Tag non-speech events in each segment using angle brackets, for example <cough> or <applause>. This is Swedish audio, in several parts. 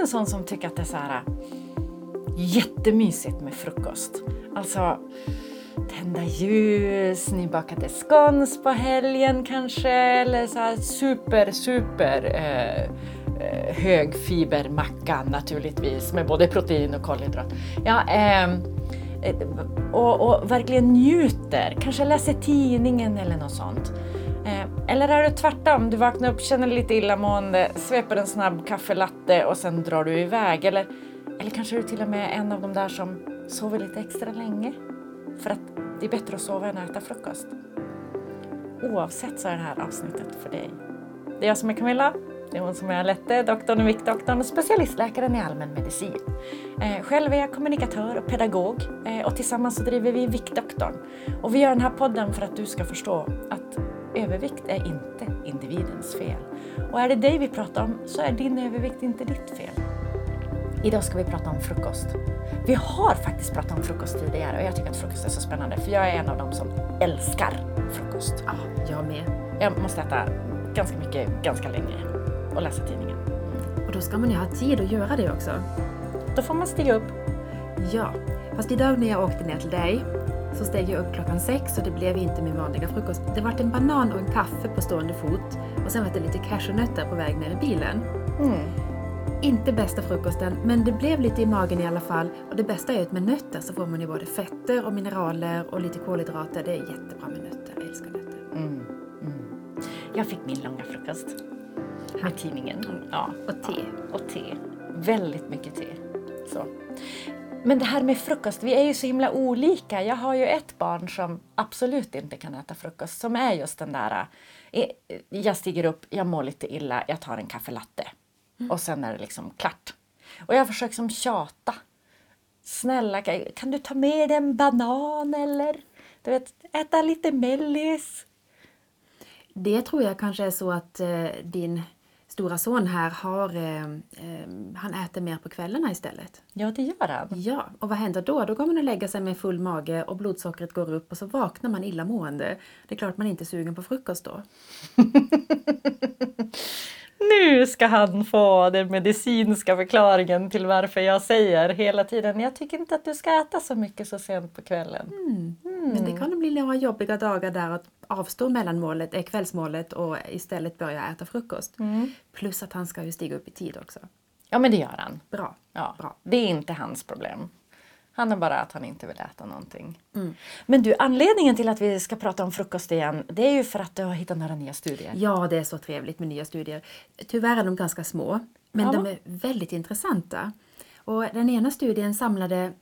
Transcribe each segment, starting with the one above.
en sån som tycker att det är så här äh, jättemysigt med frukost? Alltså tända ljus, nybakade scones på helgen kanske eller så här super, super äh, äh, eh, eh, högfibermacka naturligtvis med både protein och kolhydrat. Ja, ehm, eh, och, och, verkligen njuter, kanske läser tidningen eller något sånt. Eller är det tvärtom, du vaknar upp, känner lite illamående, sveper en snabb kaffelatte och sen drar du iväg. Eller, eller kanske är du till och med en av de där som sover lite extra länge för att det är bättre att sova än att äta frukost. Oavsett så är det här avsnittet för dig. Det är jag som är Camilla. Det är hon som är Alette, doktorn och viktdoktorn och specialistläkaren i allmän medicin. Eh, själv är jag kommunikatör och pedagog eh, och tillsammans så driver vi Viktdoktorn. Och vi gör den här podden för att du ska förstå att övervikt är inte individens fel. Och är det dig vi pratar om så är din övervikt inte ditt fel. Idag ska vi prata om frukost. Vi har faktiskt pratat om frukost tidigare och jag tycker att frukost är så spännande för jag är en av dem som älskar frukost. Ja, jag med. Jag måste äta ganska mycket, ganska länge och läsa tidningen. Och då ska man ju ha tid att göra det också. Då får man stiga upp. Ja, fast idag när jag åkte ner till dig så steg jag upp klockan sex och det blev inte min vanliga frukost. Det var en banan och en kaffe på stående fot och sen var det lite cashewnötter på väg ner i bilen. Mm. Inte bästa frukosten, men det blev lite i magen i alla fall. Och det bästa är att med nötter så får man ju både fetter och mineraler och lite kolhydrater. Det är jättebra med nötter. Jag älskar nötter. Mm. Mm. Jag fick min långa frukost med tidningen. Ja. Och te. Ja. Och te. Väldigt mycket te. Så. Men det här med frukost, vi är ju så himla olika. Jag har ju ett barn som absolut inte kan äta frukost, som är just den där, eh, jag stiger upp, jag mår lite illa, jag tar en kaffelatte. Mm. Och sen är det liksom klart. Och jag försöker som tjata. Snälla, kan du ta med en banan eller du vet, äta lite mellis? Det tror jag kanske är så att eh, din stora son här har, eh, eh, han äter mer på kvällarna istället. Ja, det gör han. Ja, och vad händer då? Då går man och lägger sig med full mage och blodsockret går upp och så vaknar man illamående. Det är klart man inte är sugen på frukost då. <laughs> nu ska han få den medicinska förklaringen till varför jag säger hela tiden jag tycker inte att du ska äta så mycket så sent på kvällen. Mm. Mm. Men det kan bli några jobbiga dagar där att avstå mellanmålet, eh, kvällsmålet och istället börja äta frukost. Mm. Plus att han ska ju stiga upp i tid också. Ja men det gör han. Bra. Ja, Bra. Det är inte hans problem. Han är bara att han inte vill äta någonting. Mm. Men du, anledningen till att vi ska prata om frukost igen, det är ju för att du har hittat några nya studier. Ja, det är så trevligt med nya studier. Tyvärr är de ganska små, men ja. de är väldigt intressanta. Och den ena studien samlade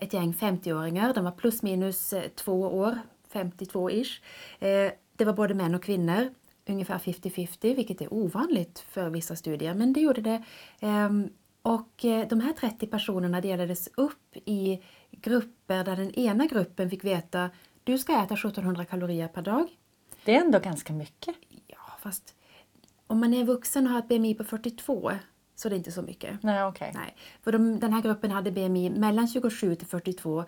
ett gäng 50-åringar, de var plus minus eh, två år, 52-ish. Eh, det var både män och kvinnor, ungefär 50-50, vilket är ovanligt för vissa studier, men det gjorde det. Ehm, och eh, de här 30 personerna delades upp i grupper där den ena gruppen fick veta du ska äta 1700 kalorier per dag. Det är ändå ganska mycket. Ja, fast om man är vuxen och har ett BMI på 42 så det är inte så mycket. Nej, okay. Nej, för de, den här gruppen hade BMI mellan 27 till 42.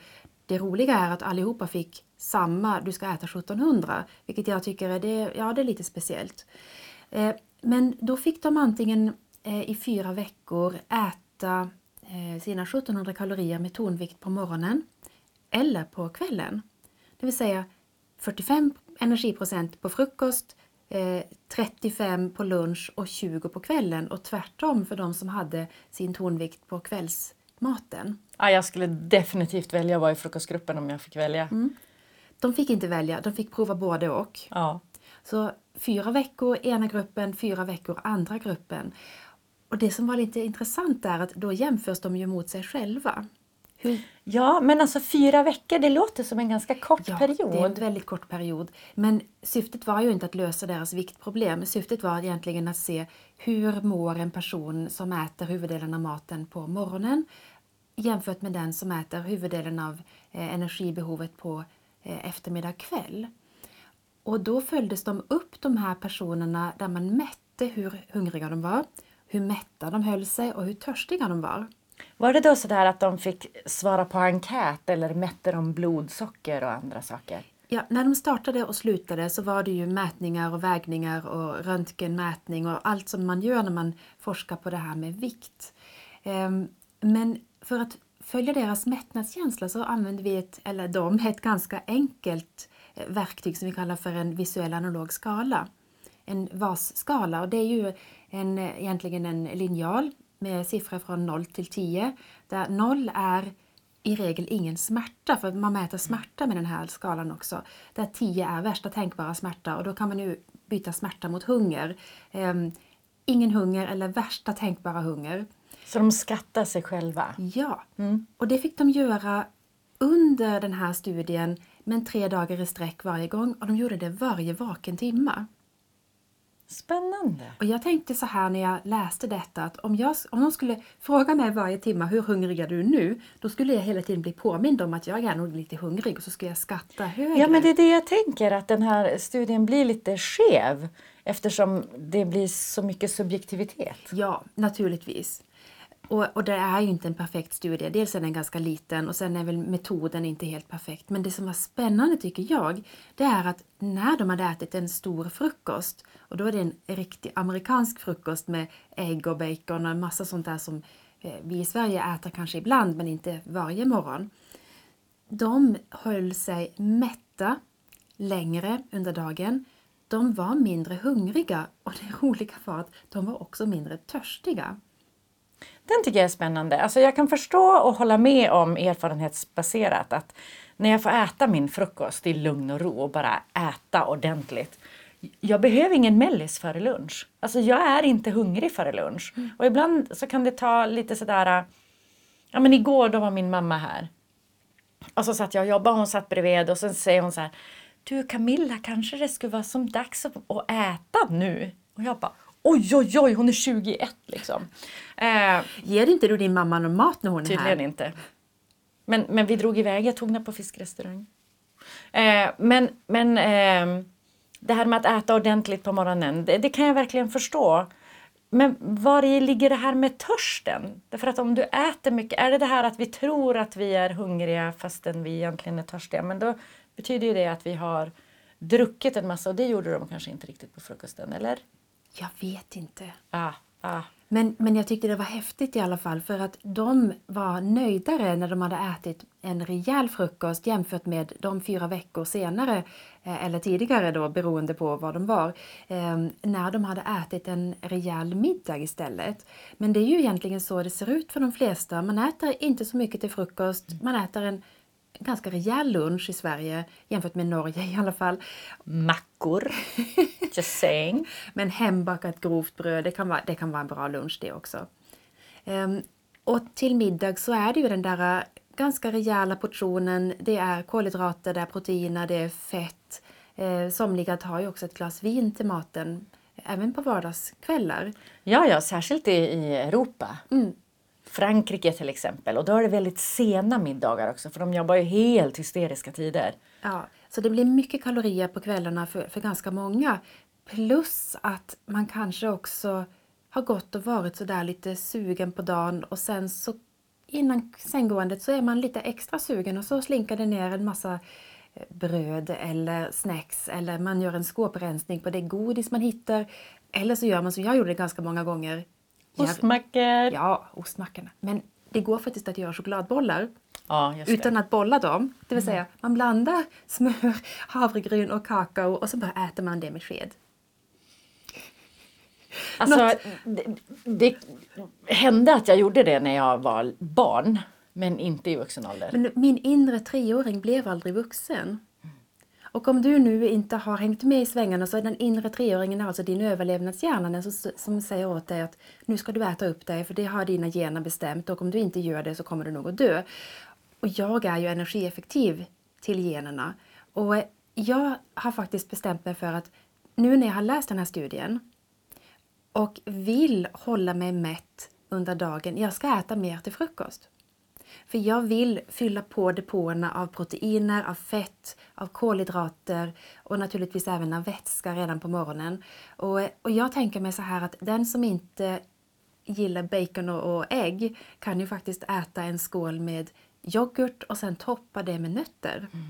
Det roliga är att allihopa fick samma, du ska äta 1700, vilket jag tycker är, det, ja, det är lite speciellt. Eh, men då fick de antingen Eh, i fyra veckor äta eh, sina 1700 kalorier med tonvikt på morgonen eller på kvällen. Det vill säga 45 energiprocent på frukost, 35 eh, på lunch och 20 på kvällen och tvärtom för de som hade sin tonvikt på kvällsmaten. Ja, jag skulle definitivt välja att vara i frukostgruppen om jag fick välja. Mm. De fick inte välja, de fick prova både och. Ja. Så fyra veckor ena gruppen, fyra veckor andra gruppen. Och det som var lite intressant är att då jämförs de ju mot sig själva. Hur? Ja, men alltså fyra veckor, det låter som en ganska kort ja, period. det är en väldigt kort period. Men syftet var ju inte att lösa deras viktproblem. Syftet var egentligen att se hur mår en person som äter huvuddelen av maten på morgonen jämfört med den som äter huvuddelen av eh, energibehovet på eh, eftermiddag kväll. Och då följdes de upp, de här personerna, där man mätte hur hungriga de var, hur mätta de höll sig och hur törstiga de var. Var det då sådär att de fick svara på enkät eller mätte de blodsocker och andra saker? Ja, när de startade och slutade så var det ju mätningar och vägningar och röntgenmätning och allt som man gör när man forskar på det här med vikt. Ehm, men för att följa deras mättnadskänsla så använder vi ett, eller de, ett ganska enkelt eh, verktyg som vi kallar för en visuell analog skala. En VAS-skala och det är ju en, eh, egentligen en linjal med siffror från 0 till 10 där 0 är i regel ingen smärta, för man mäter smärta med den här skalan också. Där 10 är värsta tänkbara smärta och då kan man ju byta smärta mot hunger. Um, ingen hunger eller värsta tänkbara hunger. Så de skattar sig själva? Ja, mm. och det fick de göra under den här studien men tre dagar i sträck varje gång och de gjorde det varje vaken timma. Spännande! Och jag tänkte så här när jag läste detta att om, jag, om någon skulle fråga mig varje timme hur hungrig är du nu? Då skulle jag hela tiden bli påmind om att jag är nog lite hungrig och så skulle jag skatta högre. Ja men det är det jag tänker att den här studien blir lite skev eftersom det blir så mycket subjektivitet. Ja, naturligtvis. Och, och det är ju inte en perfekt studie. Dels är den ganska liten och sen är väl metoden inte helt perfekt. Men det som var spännande tycker jag, det är att när de hade ätit en stor frukost, och då är det en riktig amerikansk frukost med ägg och bacon och en massa sånt där som eh, vi i Sverige äter kanske ibland men inte varje morgon. De höll sig mätta längre under dagen. De var mindre hungriga och det roliga var att de var också mindre törstiga. Den tycker jag är spännande. Alltså jag kan förstå och hålla med om erfarenhetsbaserat att när jag får äta min frukost i lugn och ro och bara äta ordentligt. Jag behöver ingen mellis före lunch. Alltså jag är inte hungrig före lunch. Mm. Och ibland så kan det ta lite sådär... Ja men igår då var min mamma här. Och så satt jag och jobbade och hon satt bredvid och så säger hon så här. Du Camilla, kanske det skulle vara som dags att äta nu? Och jag bara Oj, oj, oj, hon är 21 liksom. Eh, Ger inte du din mamma någon mat när hon är här? Tydligen inte. Men, men vi drog iväg, jag tog henne på fiskrestaurang. Eh, men men eh, det här med att äta ordentligt på morgonen, det, det kan jag verkligen förstå. Men var ligger det här med törsten? Därför att om du äter mycket, är det det här att vi tror att vi är hungriga fastän vi egentligen är törstiga? Men då betyder ju det att vi har druckit en massa och det gjorde de kanske inte riktigt på frukosten, eller? Jag vet inte. Ah, ah. Men, men jag tyckte det var häftigt i alla fall för att de var nöjdare när de hade ätit en rejäl frukost jämfört med de fyra veckor senare, eh, eller tidigare då beroende på vad de var, eh, när de hade ätit en rejäl middag istället. Men det är ju egentligen så det ser ut för de flesta. Man äter inte så mycket till frukost, man äter en ganska rejäl lunch i Sverige jämfört med Norge i alla fall. Mackor, <laughs> just saying. Men hembakat grovt bröd, det kan vara, det kan vara en bra lunch det också. Um, och till middag så är det ju den där äh, ganska rejäla portionen. Det är kolhydrater, det är proteiner, det är fett. Eh, somliga tar ju också ett glas vin till maten, även på vardagskvällar. Ja, ja, särskilt i, i Europa. Mm. Frankrike till exempel och då är det väldigt sena middagar också för de jobbar ju helt hysteriska tider. Ja, så det blir mycket kalorier på kvällarna för, för ganska många. Plus att man kanske också har gått och varit sådär lite sugen på dagen och sen så innan sänggåendet så är man lite extra sugen och så slinkar det ner en massa eh, bröd eller snacks eller man gör en skåprensning på det godis man hittar. Eller så gör man som jag gjorde ganska många gånger, Ostmackor! Ja, ostmackorna. Men det går faktiskt att göra chokladbollar ja, utan att bolla dem. Det vill mm. säga, man blandar smör, <laughs> havregryn och kakao och så bara äter man det med sked. Alltså, det, det, hände att jag gjorde det när jag var barn, men inte i vuxen ålder. Men min inre treåring blev aldrig vuxen. Och om du nu inte har hängt med i svängarna så är den inre treåringen alltså din överlevnadshjärna som, som säger åt dig att nu ska du äta upp dig för det har dina gener bestämt och om du inte gör det så kommer du nog att dö. Och jag är ju energieffektiv till generna. Och eh, jag har faktiskt bestämt mig för att nu när jag har läst den här studien och vill hålla mig mätt under dagen, jag ska äta mer till frukost. För jag vill fylla på depåerna av proteiner, av fett, av kolhydrater och naturligtvis även av vätska redan på morgonen. Och, och jag tänker mig så här att den som inte gillar bacon och, och ägg kan ju faktiskt äta en skål med yoghurt och sen toppa det med nötter. Mm.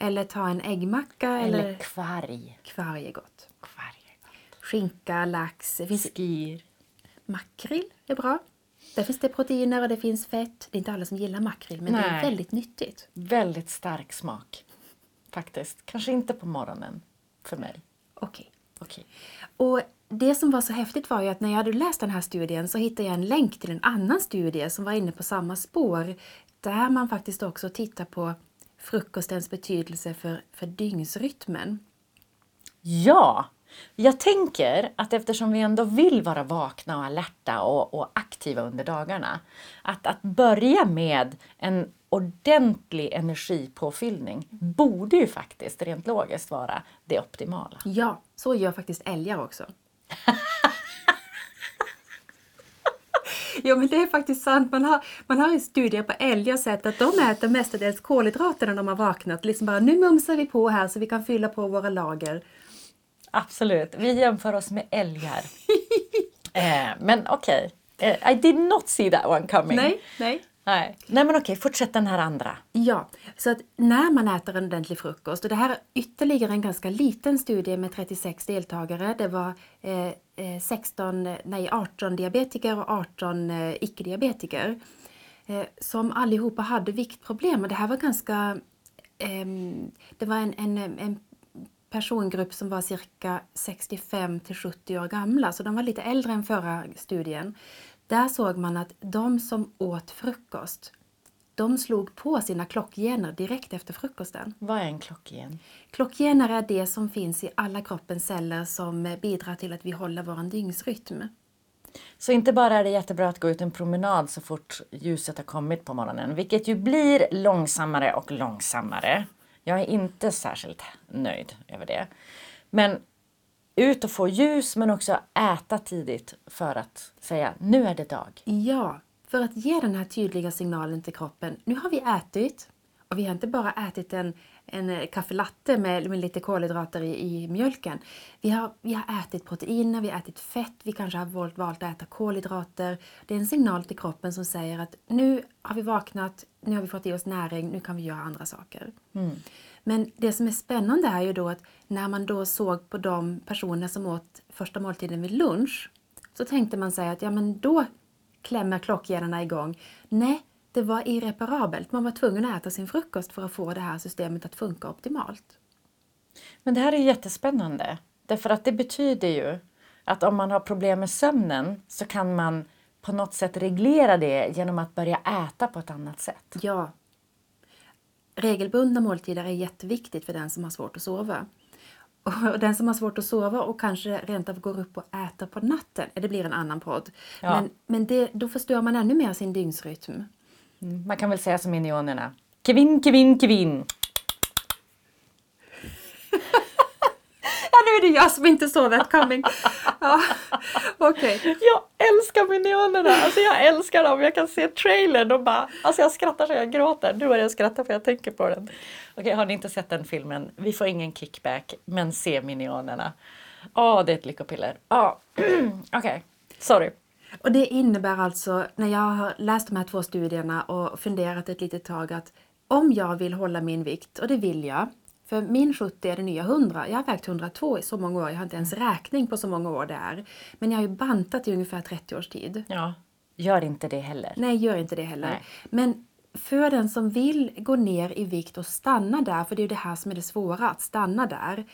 Eller ta en äggmacka. Eller, eller kvarg. Kvarg är gott. Kvarg är gott. Skinka, lax. Finns... Skir. Makrill är bra. Där finns det proteiner och det finns fett. Det är inte alla som gillar makrill men det är Nej. väldigt nyttigt. Väldigt stark smak. Faktiskt. Kanske inte på morgonen för mig. Okej. Okej. Och det som var så häftigt var ju att när jag hade läst den här studien så hittade jag en länk till en annan studie som var inne på samma spår. Där man faktiskt också tittar på frukostens betydelse för, för dygnsrytmen. Ja! Jag tänker att eftersom vi ändå vill vara vakna och alerta och, och aktiva under dagarna, att, att börja med en ordentlig energipåfyllning borde ju faktiskt rent logiskt vara det optimala. Ja, så gör faktiskt älgar också. Ja men det är faktiskt sant. Man har, man har i studier på älgar sett att de äter mestadels kolhydrater när de har vaknat. Liksom bara, nu mumsar vi på här så vi kan fylla på våra lager. Absolut, vi jämför oss med älgar. <laughs> eh, men okej, eh, I did not see that one coming. Nej, nej. Nej, Nej men okej, fortsätt den här andra. Ja, så att när man äter en ordentlig frukost, och det här är ytterligare en ganska liten studie med 36 deltagare. Det var eh, eh, 16, nej 18 diabetiker och 18 eh, icke-diabetiker. Eh, som allihopa hade viktproblem och det här var ganska... ehm, det var en, en, en persongrupp som var cirka 65 till 70 år gamla, så de var lite äldre än förra studien. Där såg man att de som åt frukost, de slog på sina klockgener direkt efter frukosten. Vad är en klockgen? Klockgener är det som finns i alla kroppens celler som bidrar till att vi håller vår dygnsrytm. Så inte bara är det jättebra att gå ut en promenad så fort ljuset har kommit på morgonen, vilket ju blir långsammare och långsammare. Jag är inte särskilt nöjd över det. Men ut och få ljus men också äta tidigt för att säga nu är det dag. Ja, för att ge den här tydliga signalen till kroppen. Nu har vi ätit och vi har inte bara ätit en, en eh, kaffe latte med, med lite kolhydrater i, i mjölken. Vi har, vi har ätit proteiner, vi har ätit fett, vi kanske har valt, valt att äta kolhydrater. Det är en signal till kroppen som säger att nu har vi vaknat, nu har vi fått i oss näring, nu kan vi göra andra saker. Men det som är spännande är ju då att när man då såg på de personer som åt första måltiden vid lunch så tänkte man sig att ja men då klämmer klockgenerna igång. Nej, det var irreparabelt. Man var tvungen att äta sin frukost för att få det här systemet att funka optimalt. Men det här är jättespännande. Därför att det betyder ju att om man har problem med sömnen så kan man på något sätt reglera det genom att börja äta på ett annat sätt. Ja. Regelbundna måltider är jätteviktigt för den som har svårt att sova. Och den som har svårt att sova och kanske rent av går upp och äter på natten, det blir en annan podd. Ja. Men, men det, då förstör man ännu mer sin dygnsrytm. Man kan väl säga som minionerna. Kevin, Kevin, Kevin. Ja, nu är det jag som inte såg that coming. Ja, okej. Jag älskar minionerna! Alltså jag älskar dem. Jag kan se trailern och bara... Alltså jag skrattar så jag gråter. Nu börjar jag skratta för jag tänker på den. Okej, har ni inte sett den filmen? Vi får ingen kickback, men se minionerna. Åh, det är ett lyckopiller. Ja, <clears throat> okej. Sorry. Och det innebär alltså, när jag har läst de här två studierna och funderat ett litet tag att om jag vill hålla min vikt, och det vill jag, för min 70 är det nya 100. Jag har vägt 102 i så många år, jag har inte ens räkning på så många år det är. Men jag har ju bantat i ungefär 30 års tid. Ja, gör inte det heller. Nej, gör inte det heller. Nej. Men för den som vill gå ner i vikt och stanna där, för det är ju det här som är det svåra, att stanna där.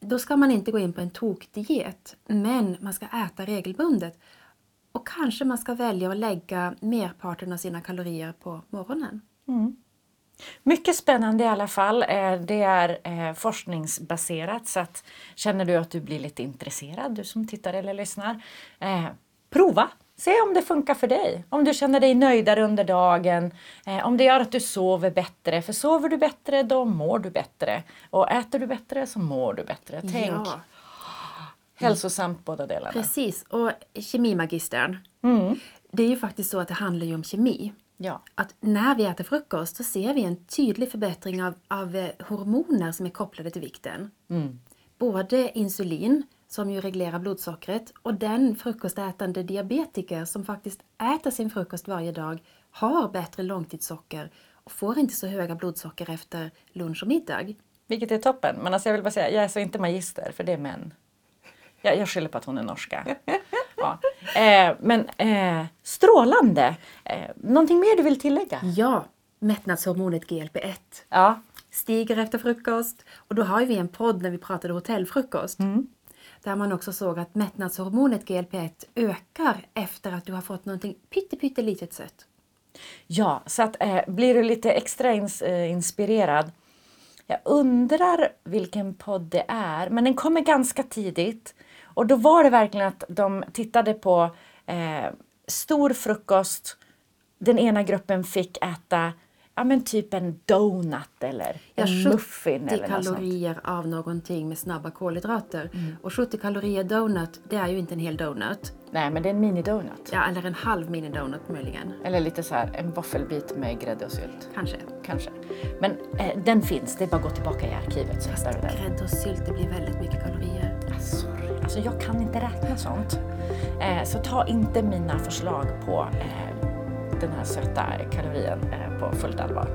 Då ska man inte gå in på en tokdiet, men man ska äta regelbundet. Och kanske man ska välja att lägga merparten av sina kalorier på morgonen. Mycket spännande i alla fall. Eh, Det är eh, forskningsbaserat så att känner du att du blir lite intresserad, du som tittar eller lyssnar, eh, prova! Se om det funkar för dig. Om du känner dig nöjdare under dagen, om det gör att du sover bättre. För sover du bättre, då mår du bättre. Och äter du bättre så mår du bättre. Tänk Ja, hälsosamt båda delarna. precis. Och kemimagistern, Mm. det är ju faktiskt så att det handlar ju om kemi. Ja. att när vi äter frukost så ser vi en tydlig förbättring av, av eh, hormoner som är kopplade till vikten. Mm. Både insulin, som ju reglerar blodsockret, och den frukostätande diabetiker som faktiskt äter sin frukost varje dag har bättre långtidssocker och får inte så höga blodsocker efter lunch och middag. Vilket är toppen. Men alltså jag vill bara säga, jag är så inte magister, för det är män. Jag, jag skyller på att hon är norska. Ja. Eh, men eh, strålande! Eh, någonting mer du vill tillägga? Ja, mättnadshormonet GLP-1 Ja. stiger efter frukost. Och då har vi en podd när vi pratade hotellfrukost. Där man också såg att mättnadshormonet GLP-1 ökar efter att du har fått någonting pytte, pytte litet sött. Ja, så att, eh, blir du lite extra ins, eh, inspirerad. Jag undrar vilken podd det är, men den kommer ganska tidigt. Och då var det verkligen att de tittade på eh, stor frukost. Den ena gruppen fick äta ja, men typ en donut eller Ja, en muffin 70 eller något sånt. kalorier av någonting med snabba kolhydrater. Och 70 kalorier donut, det är ju inte en hel donut. Nej, men det är en mini-donut. Ja, eller en halv mini-donut möjligen. Eller lite så här en våffelbit med grädde och sylt. Kanske. Kanske. Men eh, den finns, det är bara att gå tillbaka i arkivet så hittar du den. Grädde och sylt, det blir väldigt mycket kalorier. Sorry. Alltså jag kan inte räkna sånt. Eh, så ta inte mina förslag på eh, den här söta kalorien eh, på fullt allvar.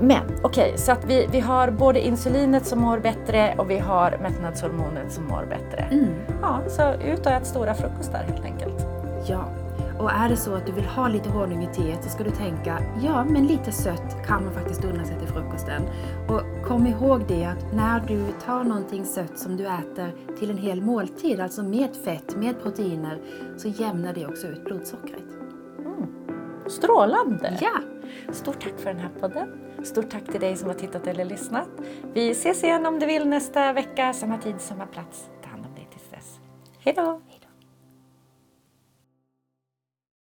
Men okej, så att vi, vi har både insulinet som mår bättre och vi har mättnadshormonet som mår bättre. Mm. Ja, så ut och ät stora frukostar helt enkelt. Ja, och är det så att du vill ha lite honung i teet så ska du tänka, ja men lite sött kan man faktiskt unna sig till frukosten. Och kom ihåg det att när du tar någonting sött som du äter till en hel måltid, alltså med fett, med proteiner, så jämnar det också ut blodsockret. Strålande! Ja! Stort tack för den här podden. Stort tack till dig som har tittat eller lyssnat. Vi ses igen om du vill nästa vecka, samma tid, samma plats. Ta hand om dig tills dess. Hej då!